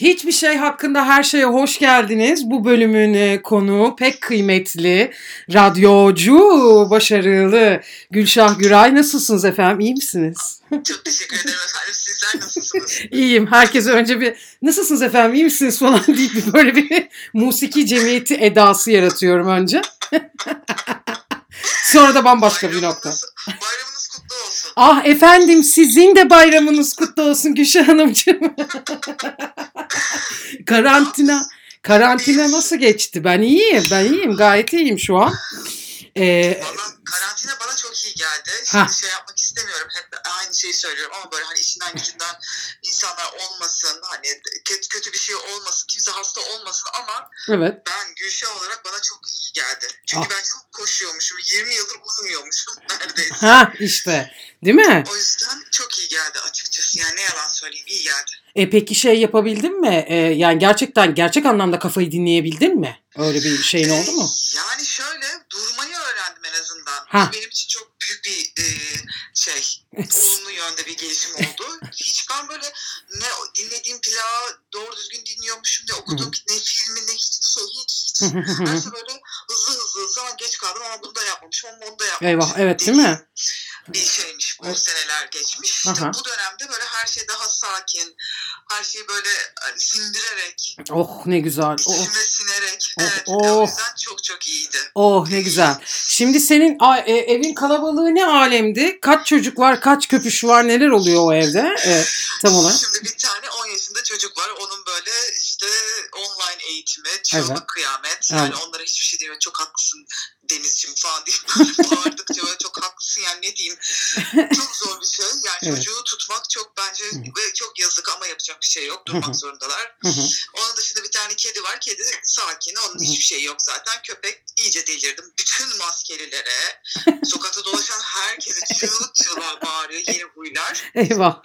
Hiçbir şey hakkında her şeye hoş geldiniz. Bu bölümün e, konuğu pek kıymetli, radyocu, başarılı Gülşah Güray. Nasılsınız efendim? İyi misiniz? Çok teşekkür ederim efendim. Sizler nasılsınız? İyiyim. Herkese önce bir nasılsınız efendim iyi misiniz falan deyip böyle bir musiki cemiyeti edası yaratıyorum önce. Sonra da bambaşka bir nokta. Bayramınız, bayramınız. Ah efendim sizin de bayramınız kutlu olsun Gülşah Hanımcığım. karantina karantina nasıl geçti? Ben iyiyim. Ben iyiyim. Gayet iyiyim şu an. Ee, Valla karantina bana çok iyi geldi. Ha. Şimdi şey yapmak istemiyorum. Hep aynı şeyi söylüyorum ama böyle hani işinden gücünden insanlar olmasın. Hani kötü, kötü bir şey olmasın. Kimse hasta olmasın ama evet. ben Gülşah olarak bana çok iyi geldi. Çünkü Ah. ben çok koşuyormuşum. 20 yıldır uyumuyormuşum neredeyse. Ha işte. Değil mi? O yüzden çok iyi geldi açıkçası. Yani ne yalan söyleyeyim iyi geldi. E peki şey yapabildin mi? E, yani gerçekten gerçek anlamda kafayı dinleyebildin mi? Öyle bir şeyin oldu mu? Yani şöyle durmayı öğrendim en azından. Ha. Bu benim için çok büyük bir e, şey, olumlu yönde bir gelişim oldu. Hiç ben böyle ne dinlediğim plağı doğru düzgün dinliyormuşum, ne okuduğum ne filmi, ne hiç şey, hiç hiç. De böyle hızlı hızlı hızlı ama geç kaldım ama bunu da yapmamışım ama onu da yapmamışım. Eyvah evet değil mi? Bir şeymiş bu Evet. seneler geçmiş. İşte Aha. bu dönemde böyle her şey daha sakin, her şeyi böyle hani sindirerek, Oh ne güzel. Oh, içime sinerek. Oh, evet, oh. o yüzden çok çok iyiydi. oh ne güzel. Şimdi senin e, evin kalabalığı ne alemdi? Kaç çocuk var, kaç köpüş var, neler oluyor o evde e, tam olarak? Şimdi bir tane 10 yaşında çocuk var. Onun böyle işte online eğitimi, çığlık Evet. kıyamet. Yani Evet. onlara hiçbir şey demiyor. Çok haklısın Denizciğim falan böyle bağırdıkça böyle çok haklısın yani ne diyeyim. Çok zor bir şey. Yani Evet. çocuğu tutmak çok bence ve çok yazık ama yapacak bir şey yok. Durmak zorundalar. Onun dışında bir tane kedi var. Kedi sakin. Onun hiçbir şeyi yok zaten. Köpek iyice delirdim. Bütün maskelilere, sokakta dolaşan herkese çığlık çığlığa bağırıyor. Yeni huylar. Eyvah.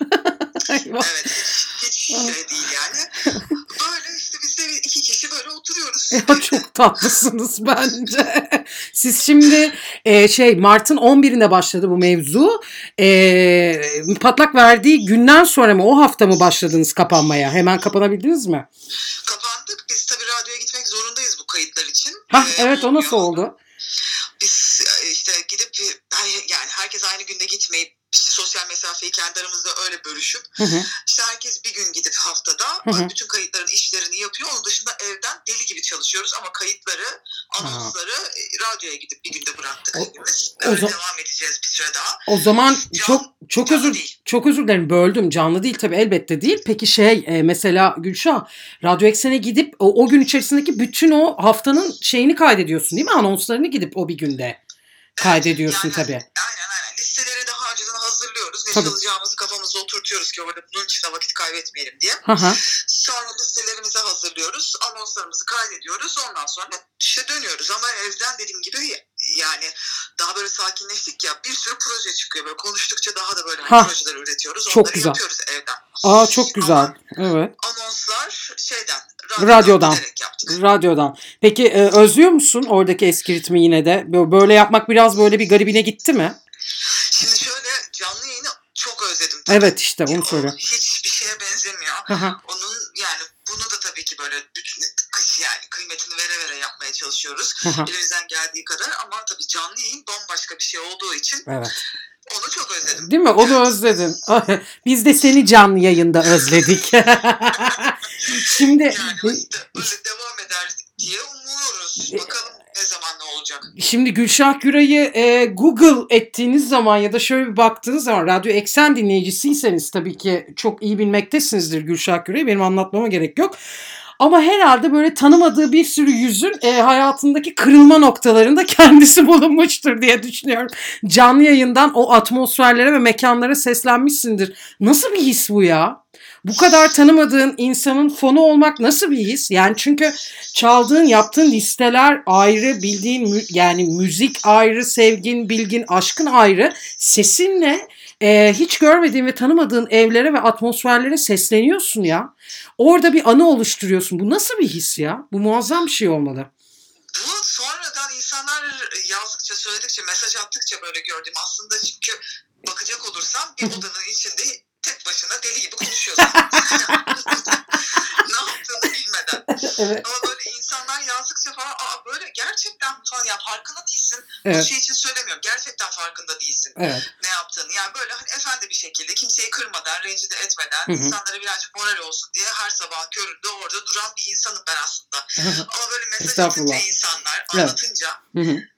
Eyvah. Evet hiç, hiç şey değil yani. Böyle işte biz de iki kişi böyle oturuyoruz. Ya çok tatlısınız bence. Siz şimdi e, şey Mart'ın 11'inde başladı bu mevzu. E, patlak verdiği günden sonra mı o hafta mı başladınız kapanmaya? Hemen kapanabildiniz mi? Kapandık. Biz tabii radyoya gitmek zorundayız bu kayıtlar için. Hah Ee, evet o nasıl oldu? Biz e, işte gidip yani herkes aynı günde gitmeyip işte sosyal mesafeyi kendi aramızda öyle bölüşüp Hı hı. işte herkes bir gün gidip haftada hı. bütün kayıtların işlerini yapıyor. Onun dışında evden deli gibi çalışıyoruz ama kayıtları, anonsları e, radyoya gidip bir günde bıraktık O- hepimiz. Öyle devam edeceğiz bir süre daha. O zaman Can- çok çok özür değil. çok özür dilerim böldüm. Canlı değil tabii elbette değil. Peki şey e, mesela Gülşah Radyo Eksen'e gidip o, o gün içerisindeki bütün o haftanın şeyini kaydediyorsun değil mi? Anonslarını gidip o bir günde kaydediyorsun Yani- tabii. Aynen aynen. Tabii. çalacağımızı kafamızda oturtuyoruz ki orada bunun içinde vakit kaybetmeyelim diye. Hı hı. Sonra listelerimizi hazırlıyoruz. Anonslarımızı kaydediyoruz. Ondan sonra işte dönüyoruz. Ama evden dediğim gibi yani daha böyle sakinleştik ya bir sürü proje çıkıyor. Böyle konuştukça daha da böyle Ha. projeler üretiyoruz. Çok Onları güzel. yapıyoruz evden. Aa çok güzel. Ama Evet. anonslar şeyden Radyodan. yaptık. Radyodan. Peki e, özlüyor musun oradaki eski ritmi yine de? Bö- Böyle yapmak biraz böyle bir garibine gitti mi? Şimdi özledim. tabii. Evet işte onu söyle. Hiçbir şeye benzemiyor. Onun yani bunu da tabii ki böyle bütün yani kıymetini vere vere yapmaya çalışıyoruz. Elimizden geldiği kadar ama tabii canlı yayın bambaşka bir şey olduğu için Evet. onu çok özledim. Değil mi? Onu özledin. Biz de seni canlı yayında özledik. Şimdi Yani işte öyle devam eder diye umuyoruz. E, Bakalım ne zaman ne olacak. Şimdi Gülşah Güray'ı e, Google ettiğiniz zaman ya da şöyle bir baktığınız zaman Radyo Eksen dinleyicisiyseniz tabii ki çok iyi bilmektesinizdir Gülşah Güray'ı. Benim anlatmama gerek yok. Ama herhalde böyle tanımadığı bir sürü yüzün e, hayatındaki kırılma noktalarında kendisi bulunmuştur diye düşünüyorum. Canlı yayından o atmosferlere ve mekanlara seslenmişsindir. Nasıl bir his bu ya? Bu kadar tanımadığın insanın fonu olmak nasıl bir his? Yani çünkü çaldığın, yaptığın listeler ayrı, bildiğin yani müzik ayrı, sevgin, bilgin, aşkın ayrı. Sesinle e, hiç görmediğin ve tanımadığın evlere ve atmosferlere sesleniyorsun ya. Orada bir anı oluşturuyorsun. Bu nasıl bir his ya? Bu muazzam bir şey olmalı. Bu sonradan insanlar yazdıkça, söyledikçe, mesaj attıkça böyle gördüğüm aslında çünkü bakacak olursam bir odanın içinde tek başına deli gibi konuşuyorsun. ne Evet. Ama böyle insanlar yazdıkça falan aa böyle gerçekten falan ya farkında değilsin. Bu Evet. şey için söylemiyorum. Gerçekten farkında değilsin Evet. ne yaptığını. Yani böyle hani efendi bir şekilde kimseyi kırmadan, rencide etmeden, Hı hı. insanlara birazcık moral olsun diye her sabah köründe orada duran bir insanım ben aslında. Ama böyle mesaj atınca insanlar anlatınca Hı hı.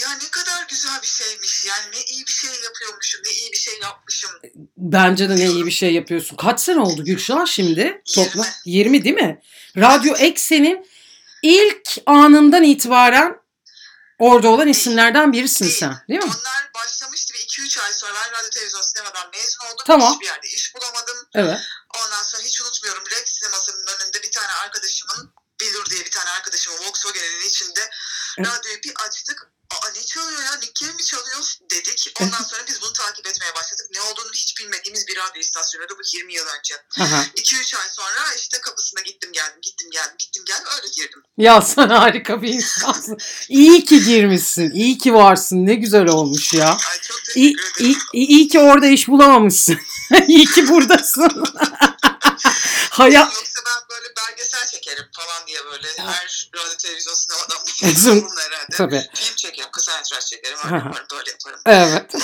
Ya ne kadar güzel bir şeymiş. Yani ne iyi bir şey yapıyormuşum, ne iyi bir şey yapmışım. Bence de ne iyi bir şey yapıyorsun. Kaç sene oldu Gülşah şimdi? Toplam 20 değil mi? Radyo Eksen'in ilk anından itibaren orada olan isimlerden birisin sen değil mi? Onlar başlamıştı bir 2-3 ay sonra ben radyo televizyon sinemadan mezun oldum. Tamam. Hiçbir yerde iş bulamadım. Evet. Ondan sonra hiç unutmuyorum Rex sinemasının önünde bir tane arkadaşımın Bilur diye bir tane arkadaşımın Volkswagen'in içinde Evet. radyoyu bir açtık. Aa ne çalıyor ya? Nick Cave mi çalıyor? Dedik. Ondan sonra biz bunu takip etmeye başladık. Ne olduğunu hiç bilmediğimiz bir radyo istasyonuydu. Bu 20 yıl önce. Aha. 2-3 ay sonra işte kapısına gittim geldim, gittim geldim, gittim geldim öyle girdim. Ya sen harika bir insansın. İyi ki girmişsin. İyi ki varsın. Ne güzel olmuş ya. Ay çok teşekkür İyi, ederim. iyi, iyi ki orada iş bulamamışsın. iyi ki buradasın. Hayat Yoksa ben böyle belgesel çekerim falan diye böyle her radyo televizyon sinemadan bunun herhalde. tabii. Film çekerim, kısa metraj çekerim, öyle yaparım, böyle yaparım. Evet.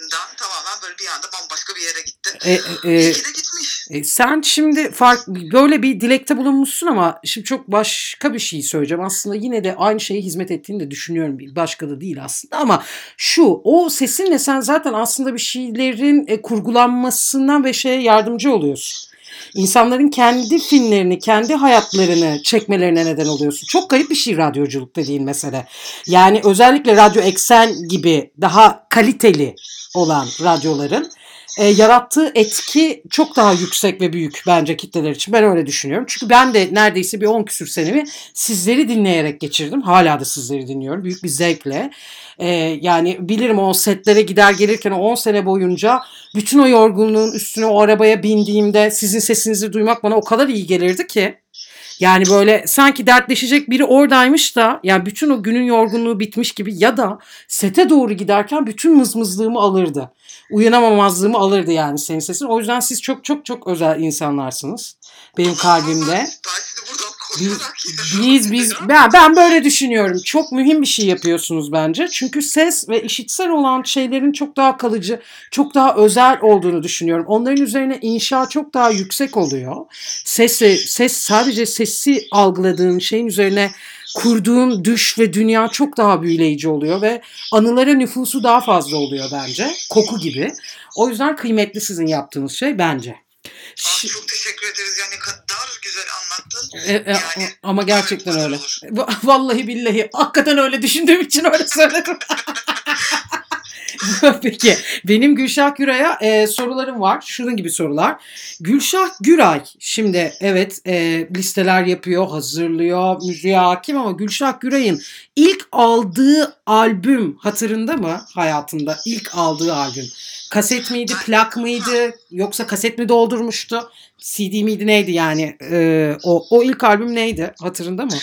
Bundan tamamen böyle bir anda bambaşka bir yere gitti. E, e, İyi ki de gitmiş. E, sen şimdi fark böyle bir dilekte bulunmuşsun ama şimdi çok başka bir şey söyleyeceğim. Aslında yine de aynı şeye hizmet ettiğini de düşünüyorum. Başka da değil aslında ama şu o sesinle sen zaten aslında bir şeylerin e, kurgulanmasından ve şeye yardımcı oluyorsun. İnsanların kendi filmlerini, kendi hayatlarını çekmelerine neden oluyorsun. Çok garip bir şey radyoculuk dediğin mesele. Yani özellikle Radyo Eksen gibi daha kaliteli olan radyoların e, yarattığı etki çok daha yüksek ve büyük bence kitleler için. Ben öyle düşünüyorum. Çünkü ben de neredeyse bir 10 küsür senemi sizleri dinleyerek geçirdim. Hala da sizleri dinliyorum. Büyük bir zevkle. E, yani bilirim o setlere gider gelirken o 10 sene boyunca bütün o yorgunluğun üstüne o arabaya bindiğimde sizin sesinizi duymak bana o kadar iyi gelirdi ki. Yani böyle sanki dertleşecek biri oradaymış da yani bütün o günün yorgunluğu bitmiş gibi ya da sete doğru giderken bütün mızmızlığımı alırdı. Uyanamamazlığımı alırdı yani senin sesin. O yüzden siz çok çok çok özel insanlarsınız. Benim kalbimde. Biz, biz, biz ben, ben böyle düşünüyorum. Çok mühim bir şey yapıyorsunuz bence. Çünkü ses ve işitsel olan şeylerin çok daha kalıcı, çok daha özel olduğunu düşünüyorum. Onların üzerine inşa çok daha yüksek oluyor. Ses, ses sadece sesi algıladığın şeyin üzerine kurduğun düş ve dünya çok daha büyüleyici oluyor ve anılara nüfusu daha fazla oluyor bence. Koku gibi. O yüzden kıymetli sizin yaptığınız şey bence. Aa, Şi- çok teşekkür ederiz. Yani ne kadar güzel anlattın. E, e, Yani ama gerçekten öyle. olur. Va- Vallahi billahi hakikaten öyle düşündüğüm için öyle söyledim. Peki benim Gülşah Güray'a e, sorularım var. Şunun gibi sorular. Gülşah Güray şimdi evet e, listeler yapıyor, hazırlıyor, müziğe hakim ama Gülşah Güray'ın ilk aldığı albüm hatırında mı hayatında? İlk aldığı albüm. Kaset miydi, plak mıydı yoksa kaset mi doldurmuştu? CD miydi neydi yani? E, o, o ilk albüm neydi? Hatırında mı?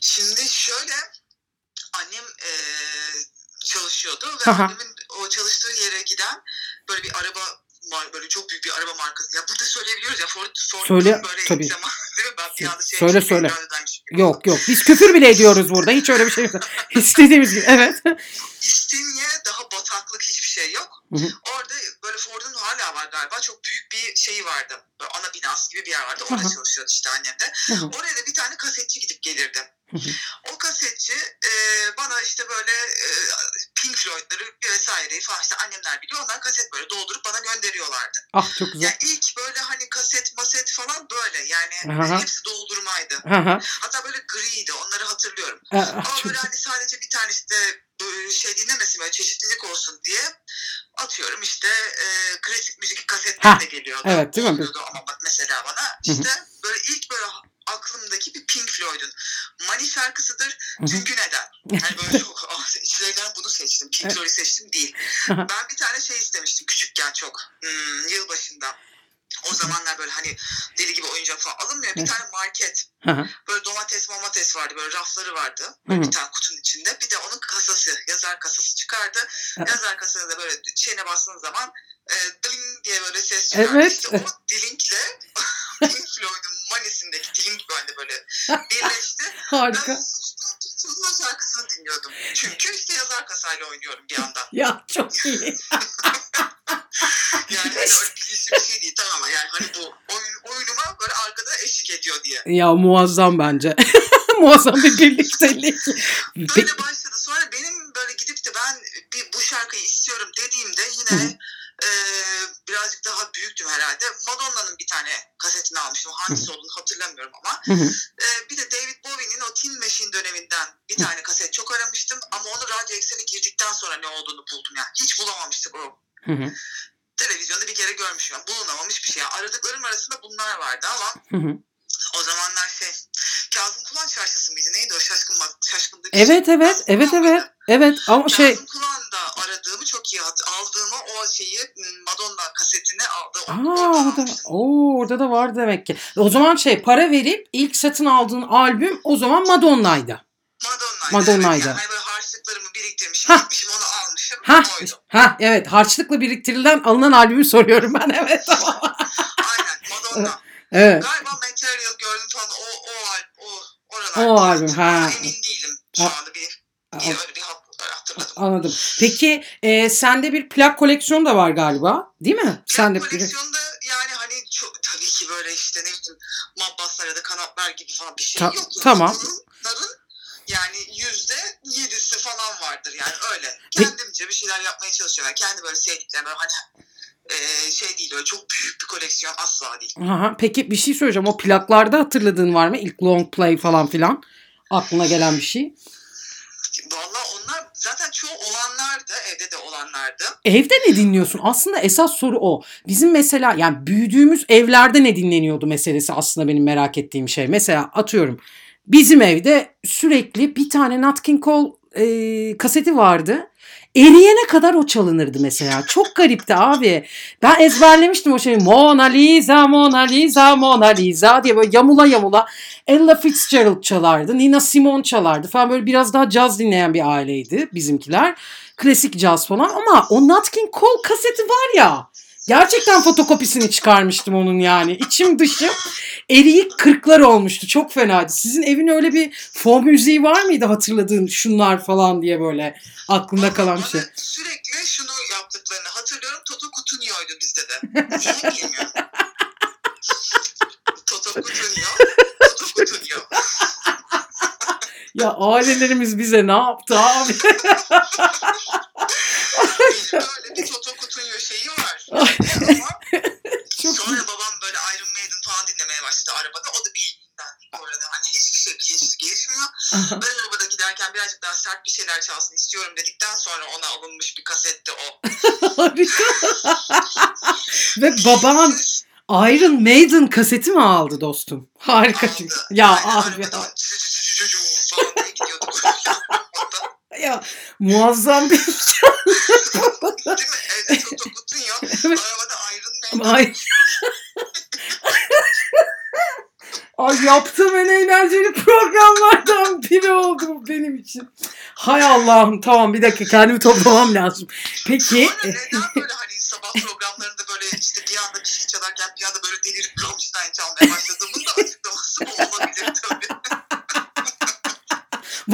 Şimdi şöyle annem eee, çalışıyordu ve Aha. annemin o çalıştığı yere giden böyle bir araba var böyle çok büyük bir araba markası. Ya burada söyleyebiliyoruz ya Ford, Ford'un Söyle, böyle tabii. zaman değil mi? Ben bir anda şey Söyle, söyle. Yok yok biz küfür bile ediyoruz burada. Hiç öyle bir şey yok. İstediğimiz gibi. Evet. İstinye daha bataklık hiçbir şey yok. Hı hı. Orada böyle Ford'un hala var galiba. Çok büyük bir şeyi vardı. Böyle ana binası gibi bir yer vardı. Orada Hı hı. çalışıyordu işte annem de. Hı hı. Oraya da bir tane kasetçi gidip gelirdi. Hı hı. O kasetçi e, bana işte böyle e, Pink Floyd'ları vesaireyi falan işte annemler biliyor. Ondan kaset böyle doldurup bana gönderiyorlardı. Ah çok güzel. Yani ilk böyle hani kaset maset falan böyle yani Aha. hepsi doldurmaydı. Hı. Hatta böyle griydi onları hatırlıyorum. Ah, Ama böyle hani sadece bir tanesi de böyle şey dinlemesin böyle çeşitlilik olsun diye atıyorum işte e, klasik müzik Ha, kasetler de geliyordu. evet, değil mi? Oluyordu ama mesela bana işte böyle ilk böyle aklımdaki bir Pink Floyd'un Money şarkısıdır. Hı hı. Çünkü neden? Yani böyle çok ah, içlerinden bunu seçtim. Pink. Floyd'u seçtim değil. Ben bir tane şey istemiştim küçükken çok. Hmm, yılbaşında. O zamanlar böyle hani deli gibi oyuncak falan alınmıyor. Bir Evet. tane market böyle domates domates vardı böyle rafları vardı böyle bir tane kutunun içinde bir de onun kasası yazar kasası çıkardı yazar kasasına da böyle şeyine bastığın zaman e, dling diye böyle ses çıkardı Evet. işte o dilingle Pink Floyd'un Manisindeki dilim böyle böyle birleşti. Harika. Ben Tuzla şarkısını dinliyordum. Çünkü işte yazar kasayla oynuyorum bir yandan. Ya çok iyi. Yani hani bilinçli bir şey değil tamam? Yani hani bu oyun, oyunuma böyle arkada eşlik ediyor diye. Ya muazzam bence. muazzam bir birliktelik. Böyle başladı. Sonra benim böyle gidip de ben bir bu şarkıyı istiyorum dediğimde yine e, birazcık daha büyüktüm herhalde. Madonna'nın bir tane kasetini almıştım. Hangisi olduğunu hatırlamıyorum ama. E, bir de David Bowie'nin o Tin Machine döneminden bir tane kaset çok aramıştım. Ama onu radyo eksene girdikten sonra ne olduğunu buldum yani. Hiç bulamamıştık o Hı hı. televizyonda bir kere görmüşüm. Bulunamamış bir şey. Aradıklarım arasında bunlar vardı ama Hı hı. o zamanlar şey Kazım Kulağan çarşısı mıydı? Neydi o şaşkın bak şaşkınlık. Evet evet Kazım evet evet. mıydı? Evet ama şey Kazım Kulağan'da aradığımı çok iyi hat aldığımı o şeyi Madonna kasetini aldı. Aa orada, oo, orada da var demek ki. O zaman şey para verip ilk satın aldığın albüm o zaman Madonna'ydı. Madonna'ydı. Madonna'ydı. Evet, yani hani harçlıklarımı biriktirmişim, Hah. gitmişim onu almışım. Ha Oydu. ha evet harçlıkla biriktirilen alınan albümü soruyorum ben evet. Aynen Madonna. Evet. Galiba Material gördüm falan o o o oralar. O albüm, ha. Emin değilim şu Ha. anda bir, bir öyle bir hatırladım. Anladım. Peki e, sende bir plak koleksiyonu da var galiba değil mi? Plak bir... koleksiyonda yani hani çok tabii ki böyle işte ne bileyim mabbaslar ya da kanatlar gibi falan bir şey Ta- yok. Tamam. Bunların yani yüzde yedisi falan vardır yani öyle. Kendimce bir şeyler yapmaya çalışıyorum. Yani kendi böyle sevdiklerim böyle hani e, şey değil öyle çok büyük bir koleksiyon asla değil. Aha, peki bir şey söyleyeceğim. O plaklarda hatırladığın var mı? İlk long play falan filan. Aklına gelen bir şey. Valla onlar zaten çoğu olanlardı evde de olanlardı. Evde ne dinliyorsun? Aslında esas soru o. Bizim mesela yani büyüdüğümüz evlerde ne dinleniyordu meselesi aslında benim merak ettiğim şey. Mesela atıyorum bizim evde sürekli bir tane Nat King Cole e, kaseti vardı. Eriyene kadar o çalınırdı mesela. Çok garipti abi. Ben ezberlemiştim o şeyi. Mona Lisa, Mona Lisa, Mona Lisa diye böyle yamula yamula. Ella Fitzgerald çalardı. Nina Simone çalardı falan. Böyle biraz daha caz dinleyen bir aileydi bizimkiler. Klasik caz falan. Ama o Nat King Cole kaseti var ya. Gerçekten fotokopisini çıkarmıştım onun yani. İçim dışım eriyik kırklar olmuştu. Çok fenaydı. Sizin evin öyle bir fon müziği var mıydı hatırladığın şunlar falan diye böyle aklında kalan bir şey? Sürekli şunu yaptıklarını hatırlıyorum. Toto Cutugno'ydu bizde de. Niye bilmiyorum. Toto Cutugno. Toto Cutugno. Ya ailelerimiz bize ne yaptı abi? Benim böyle bir Toto Cutugno şeyi var. Ama Çok sonra babam böyle Iron Maiden falan dinlemeye başladı arabada. O da bildiğinden bu arada. Hani hiçbir şey bilinçli gelişmiyor. Ben arabada giderken birazcık daha sert bir şeyler çalsın istiyorum dedikten sonra ona alınmış bir kasetti o. harika. Ve baban Iron Maiden kaseti mi aldı dostum? Harika çünkü. aldı. Ya Aynen, ya. ya muazzam bir Değil mi? Evde Toto Cutugno, Evet. arabada Iron Maiden. Ay. Ay yaptığım en eğlenceli programlardan biri oldu bu benim için. Hay Allah'ım tamam bir dakika kendimi toplamam lazım. Peki Sonra neden böyle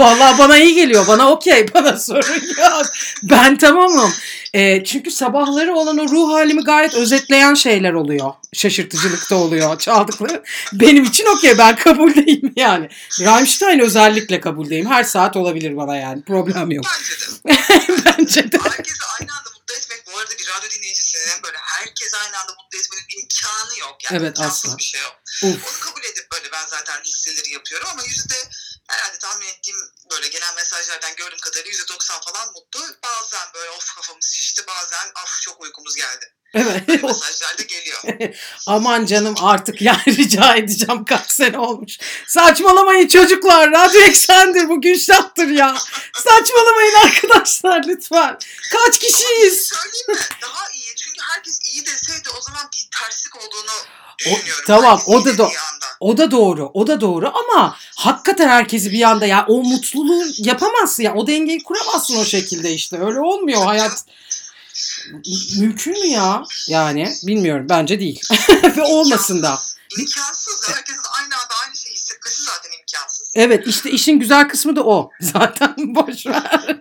Vallahi bana iyi geliyor. Bana okey. Bana sorun yok. Ben tamamım. Ee, çünkü sabahları olan o ruh halimi gayet özetleyen şeyler oluyor. Şaşırtıcılıkta oluyor çaldıkları. Benim için okey. Ben kabuldeyim yani. Rammstein özellikle kabuldeyim. Her saat olabilir bana yani. Problem yok. Bence de. Bence de. Herkesi aynı anda mutlu etmek bu arada bir radyo dinleyicisinin böyle herkes aynı anda mutlu etmenin imkanı yok. Yani Evet, asla. bir şey yok. Uf. Onu kabul edip böyle ben zaten listeleri yapıyorum ama yüzde herhalde tahmin ettiğim böyle gelen mesajlardan gördüğüm kadarıyla yüzde doksan falan mutlu. Bazen böyle of kafamız şişti bazen of çok uykumuz geldi. Evet. Böyle mesajlar da geliyor. Aman canım artık yani rica edeceğim kaç sene olmuş. Saçmalamayın çocuklar. Radyo Eksen'dir bu Gülşah'tır ya. Saçmalamayın arkadaşlar lütfen. Kaç kişiyiz? Söyleyeyim mi? Daha iyi. Herkes iyi deseydi o zaman bir terslik olduğunu düşünüyorum. tamam, Herkes o da do- anda. O da doğru. O da doğru ama hakikaten herkesi bir anda ya o mutluluğu yapamazsın ya. O dengeyi kuramazsın o şekilde işte. Öyle olmuyor hayat. Mümkün mü ya? Yani bilmiyorum. Bence değil. Ve olmasın da. İmkansız. Herkesin Evet işte işin güzel kısmı da o. Zaten boş ver.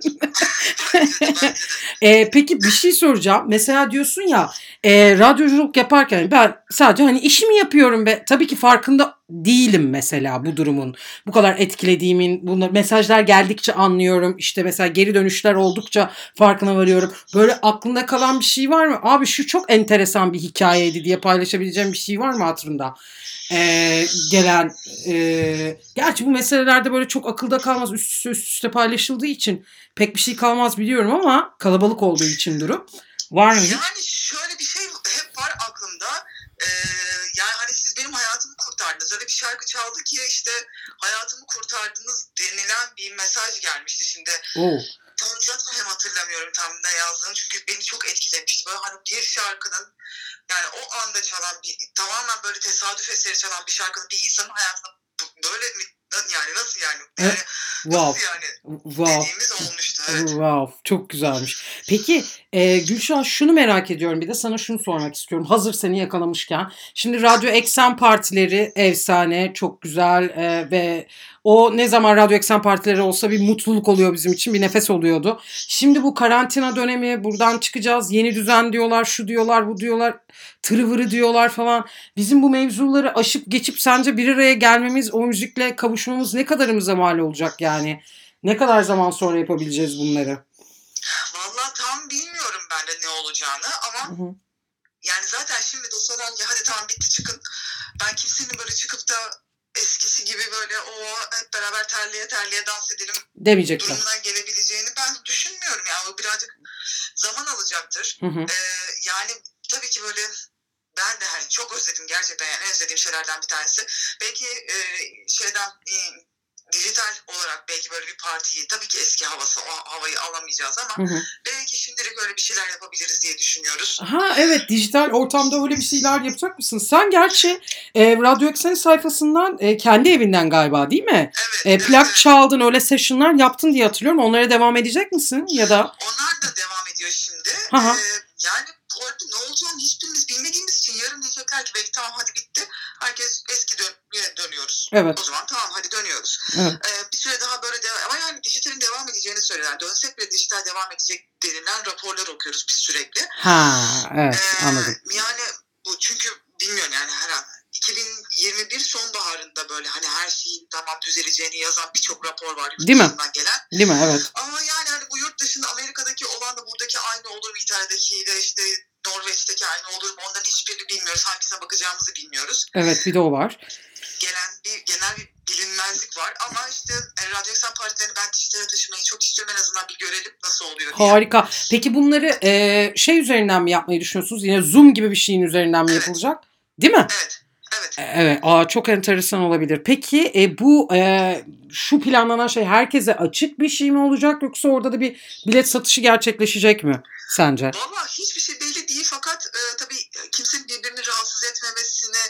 e, peki bir şey soracağım. Mesela diyorsun ya e, radyoculuk yaparken ben sadece hani işimi yapıyorum ve tabii ki farkında değilim mesela bu durumun. Bu kadar etkilediğimin, bunlar mesajlar geldikçe anlıyorum. İşte mesela geri dönüşler oldukça farkına varıyorum. Böyle aklında kalan bir şey var mı? Abi şu çok enteresan bir hikayeydi diye paylaşabileceğim bir şey var mı hatırında? Ee, gelen e, gerçi bu meselelerde böyle çok akılda kalmaz üst üste üst üste paylaşıldığı için pek bir şey kalmaz biliyorum ama kalabalık olduğu için durum. Var mı? Yani şöyle bir şey hep var aklımda. Ee, yani hani siz benim hayatımı kurtardınız. Öyle bir şarkı çaldı ki işte hayatımı kurtardınız denilen bir mesaj gelmişti şimdi. Oo. Tam zaten hem hatırlamıyorum tam ne yazdığını çünkü beni çok etkilemişti. Böyle hani bir şarkının yani o anda çalan bir tamamen böyle tesadüf eseri çalan bir şarkının bir insanın hayatına böyle mi yani nasıl yani? yani wow. Nasıl yani? Wow. Dediğimiz olmuştu. Evet. Wow. Çok güzelmiş. Peki e, Gülşah şunu merak ediyorum bir de sana şunu sormak istiyorum. Hazır seni yakalamışken. Şimdi Radyo Eksen partileri efsane, çok güzel e, ve o ne zaman Radyo Eksen partileri olsa bir mutluluk oluyor bizim için. Bir nefes oluyordu. Şimdi bu karantina dönemi buradan çıkacağız. Yeni düzen diyorlar, şu diyorlar, bu diyorlar. Tırıvırı diyorlar falan. Bizim bu mevzuları aşıp geçip sence bir araya gelmemiz, o müzikle kavuşmamız ne kadarımıza mal olacak yani? Ne kadar zaman sonra yapabileceğiz bunları? Vallahi tam bilmiyorum ben de ne olacağını ama Hı hı. yani zaten şimdi deseler ki hadi tamam bitti çıkın. Ben kimsenin böyle çıkıp da eskisi gibi böyle o hep beraber terliye terliye dans edelim Demeyecekler. durumuna gelebileceğini ben düşünmüyorum. Yani o birazcık zaman alacaktır. Hı hı. Ee, yani tabii ki böyle ben de hani çok özledim gerçekten yani en özlediğim şeylerden bir tanesi. Belki e, şeyden e, dijital olarak belki böyle bir partiyi tabii ki eski havası o havayı alamayacağız ama Hı hı. belki şimdilik öyle bir şeyler yapabiliriz diye düşünüyoruz. Ha evet dijital ortamda öyle bir şeyler yapacak mısın? Sen gerçi e, Radyo Eksen sayfasından e, kendi evinden galiba değil mi? Evet. E, plak evet. çaldın öyle sessionlar yaptın diye hatırlıyorum. Onlara devam edecek misin ya da? Onlar da devam ediyor şimdi. Hı hı. Ee, yani bu arada ne olacağını hiçbirimiz bilmediğimiz için yarın diyecekler ki belki tamam hadi bitti. Herkes eski dön- dönüyoruz. Evet. O zaman tamam hadi dönüyoruz. Evet. Ee, bir süre daha böyle devam ama yani dijitalin devam edeceğini söylüyorlar. Dönsek bile dijital devam edecek denilen raporlar okuyoruz biz sürekli. Ha evet Ee, anladım. Yani bu çünkü bilmiyorum yani her an 2021 sonbaharında böyle hani her şeyin tamam düzeleceğini yazan birçok rapor var yurt Değil mi? gelen. Değil mi? Evet. Ama yani hani bu yurt dışında Amerika'daki olan da buradaki aynı olur mu? İtalya'dakiyle işte Norveç'teki aynı olur mu? Onların hiçbirini bilmiyoruz. Hangisine bakacağımızı bilmiyoruz. Evet bir de o var. Gelen bir genel bir bilinmezlik var. Ama işte e, Radyo Eksen partilerini ben dijitale taşımayı çok istiyorum. En azından bir görelim nasıl oluyor diye. Harika. Peki bunları e, şey üzerinden mi yapmayı düşünüyorsunuz? Yine Zoom gibi bir şeyin üzerinden mi Evet. yapılacak? Değil mi? Evet. Evet. E, Evet, aa, çok enteresan olabilir. Peki e, bu e, şu planlanan şey herkese açık bir şey mi olacak yoksa orada da bir bilet satışı gerçekleşecek mi sence? Valla hiçbir şey belli değil fakat e, tabii kimsenin birbirini rahatsız etmemesine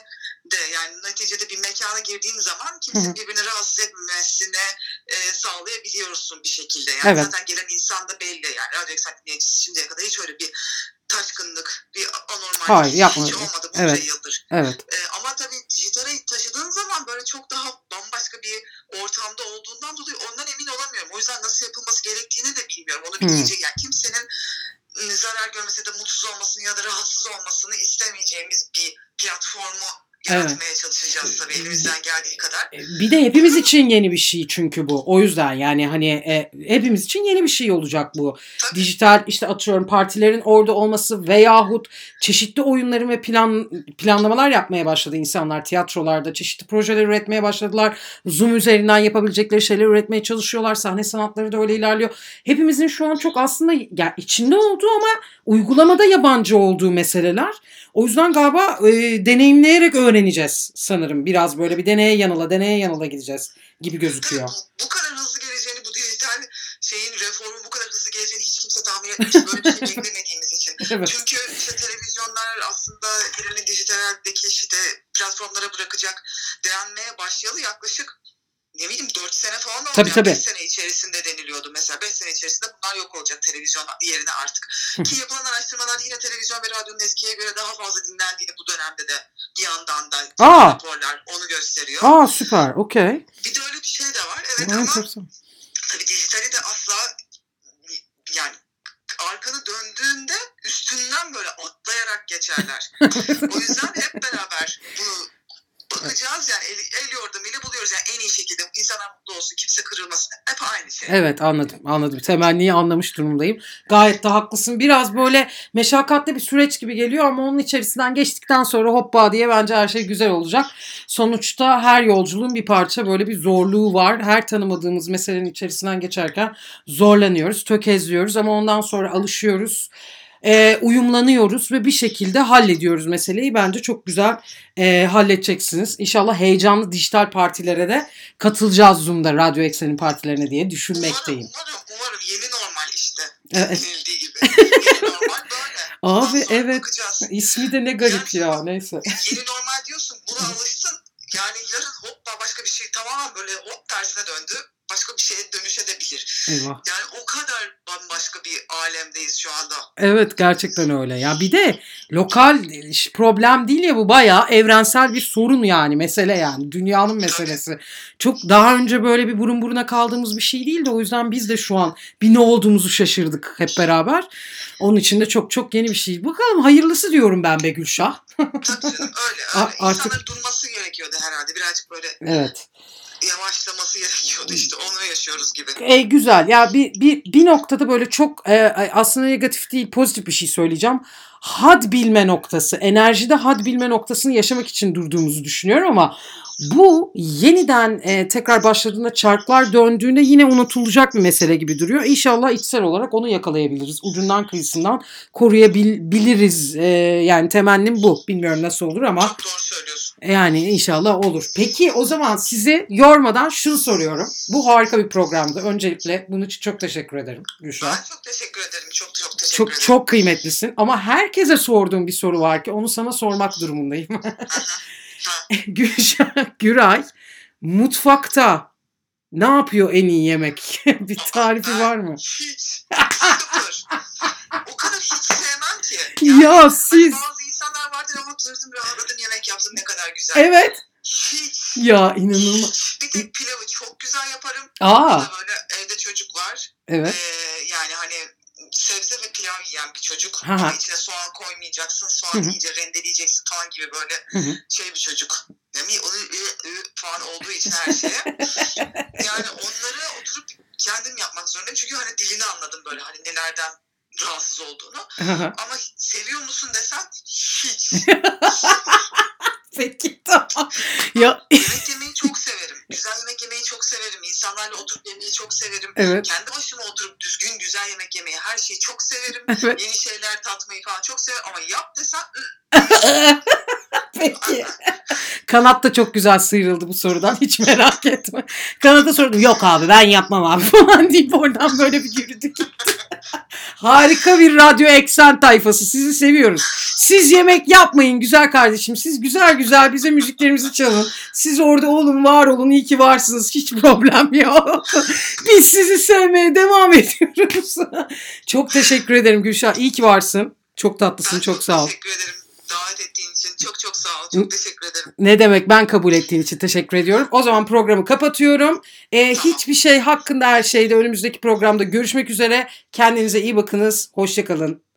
de yani neticede bir mekana girdiğin zaman kimsenin birbirini rahatsız etmemesine e, sağlayabiliyorsun bir şekilde. Yani Evet. zaten gelen insan da belli yani radyo dinleyicisi şimdiye kadar hiç öyle bir taşkınlık, bir anormal Hayır, bir şey hiç olmadı bunca Evet. yıldır. Evet. E, ama tabii dijitale taşıdığın zaman böyle çok daha bambaşka bir ortamda olduğundan dolayı ondan emin olamıyorum. O yüzden nasıl yapılması gerektiğini de bilmiyorum. Onu Hmm. bilmeyecek yani kimsenin ıı, zarar görmesi de mutsuz olmasını ya da rahatsız olmasını istemeyeceğimiz bir platformu yaratmaya çalışacağız tabii elimizden geldiği kadar. E, Bir de hepimiz için yeni bir şey çünkü bu. O yüzden yani hani e, hepimiz için yeni bir şey olacak bu. Tabii. Dijital işte atıyorum partilerin orada olması veyahut çeşitli oyunların ve plan planlamalar yapmaya başladı insanlar tiyatrolarda. Çeşitli projeler üretmeye başladılar. Zoom üzerinden yapabilecekleri şeyler üretmeye çalışıyorlar. Sahne sanatları da öyle ilerliyor. Hepimizin şu an çok aslında ya içinde olduğu ama uygulamada yabancı olduğu meseleler. O yüzden galiba e, deneyimleyerek öğreneceğiz sanırım. Biraz böyle bir deneye yanıla deneye yanıla gideceğiz gibi gözüküyor. bu, bu kadar hızlı geleceğini, bu dijital şeyin reformun bu kadar hızlı geleceğini hiç kimse tahmin etmemişti. Böyle bir şey beklemediğimiz için. Evet. Çünkü işte televizyonlar aslında birini dijitaldeki işte platformlara bırakacak denmeye başlayalı yaklaşık ne bileyim 4 sene falan oldu. Tabii, tabii. 5 sene içerisinde deniliyordu mesela. 5 sene içerisinde bunlar yok olacak televizyon yerine artık. Ki yapılan araştırmalar yine televizyon ve radyonun eskiye göre daha fazla dinlendiğini bu dönemde de bir yandan da Aa! raporlar onu gösteriyor. Aa süper okey. Bir de öyle bir şey de Evet Vay ama tabii dijitali de asla yani arkanı döndüğünde üstünden böyle atlayarak geçerler. o yüzden hep beraber bakacağız yani el, el yordamıyla buluyoruz yani en iyi şekilde insanlar mutlu olsun kimse kırılmasın hep aynı şey. Evet anladım anladım. Temenniyi anlamış durumdayım. Gayet de haklısın. Biraz böyle meşakkatli bir süreç gibi geliyor ama onun içerisinden geçtikten sonra hoppa diye bence her şey güzel olacak. Sonuçta her yolculuğun bir parça böyle bir zorluğu var. Her tanımadığımız meselenin içerisinden geçerken zorlanıyoruz, tökezliyoruz ama ondan sonra alışıyoruz. E, uyumlanıyoruz ve bir şekilde hallediyoruz meseleyi. Bence çok güzel e, halledeceksiniz. İnşallah heyecanlı dijital partilere de katılacağız Zoom'da Radyo Eksen'in partilerine diye düşünmekteyim. Umarım, umarım, umarım yeni normal işte. Evet. Denildiği gibi. Yeni normal böyle. Abi evet. Bakacağız. İsmi de ne garip ya neyse. Yeni normal diyorsun buna alışsın. Yani yarın hoppa başka bir şey tamamen böyle hop tersine döndü. Başka bir şeye dönüşebilir. Eyvah. Yani o kadar bambaşka bir alemdeyiz şu anda. Evet gerçekten öyle. Ya bir de lokal problem değil ya bu bayağı evrensel bir sorun yani mesele yani dünyanın meselesi. Çok daha önce böyle bir burun buruna kaldığımız bir şey değildi. O yüzden biz de şu an bir ne olduğumuzu şaşırdık hep beraber. Onun için de çok çok yeni bir şey. Bakalım hayırlısı diyorum ben be Gülşah. Tabii öyle. öyle. Artık- İnsanların durması gerekiyordu herhalde. Birazcık böyle Evet. Yavaşlaması gerekiyordu işte. Onu yaşıyoruz gibi. E, güzel. Ya bir, bir, bir noktada böyle çok e, aslında negatif değil pozitif bir şey söyleyeceğim. Had bilme noktası, enerjide had bilme noktasını yaşamak için durduğumuzu düşünüyorum ama bu yeniden e, tekrar başladığında çarklar döndüğünde yine unutulacak bir mesele gibi duruyor. İnşallah içsel olarak onu yakalayabiliriz. Ucundan kıyısından koruyabiliriz. E, yani temennim bu. Bilmiyorum nasıl olur ama Çok doğru söylüyorsun. Yani inşallah olur. Peki o zaman sizi yormadan şunu soruyorum. Bu harika bir programdı. Öncelikle bunun için çok teşekkür ederim Gülşah. Ben çok teşekkür ederim. Çok çok teşekkür Çok ederim. çok kıymetlisin ama herkese sorduğum bir soru var ki onu sana sormak durumundayım. Gülşah Güray mutfakta ne yapıyor en iyi yemek? bir tarifi var mı? Hiç. O kadar hiç sevmem ki. Ya hani siz bazı insanlar vardır ama durdum rahatladın yemek yaptın ne kadar güzel. evet Hiç. ya inanılmaz. Bir tek pilavı çok güzel yaparım. Aa böyle evde çocuk var. evet. Ee, yani hani sebze ve pilav yiyen bir çocuk. Ha ha. Ama içine soğan koymayacaksın. Soğan Hı hı. iyice rendeleyeceksin falan gibi böyle Hı hı. şey bir çocuk. Yani onu ı, ı falan olduğu için her şeye. yani onları oturup kendim yapmak zorundayım. Çünkü hani dilini anladım böyle hani nelerden rahatsız olduğunu. Ama seviyor musun desen hiç. Peki tamam. Ya yemek yemeyi çok severim. Güzel yemek yemeyi çok severim. İnsanlarla oturup yemeyi çok severim. evet. Kendi başıma oturup düzgün güzel yemek yemeyi her şeyi çok severim. Evet. Yeni şeyler tatmayı falan çok severim. Ama yap desen Peki. Kanat da çok güzel sıyrıldı bu sorudan. Hiç merak etme. Kanat'a sordum. Yok abi ben yapmam abi falan deyip oradan böyle bir yürüdü gitti. Harika bir radyo eksen tayfası. Sizi seviyoruz. Siz yemek yapmayın güzel kardeşim. Siz güzel güzel bize müziklerimizi çalın. Siz orada olun var olun. iyi ki varsınız. Hiç problem yok. Biz sizi sevmeye devam ediyoruz. çok teşekkür ederim Gülşah. İyi ki varsın. Çok tatlısın. ben Çok sağ ol. Teşekkür ederim davet ettiğin için. Çok çok sağ ol. Çok teşekkür ederim. Ne demek ben kabul ettiğin için teşekkür ediyorum. O zaman programı kapatıyorum. Ee, Tamam. hiçbir şey hakkında her şeyde önümüzdeki programda görüşmek üzere. Kendinize iyi bakınız. Hoşçakalın.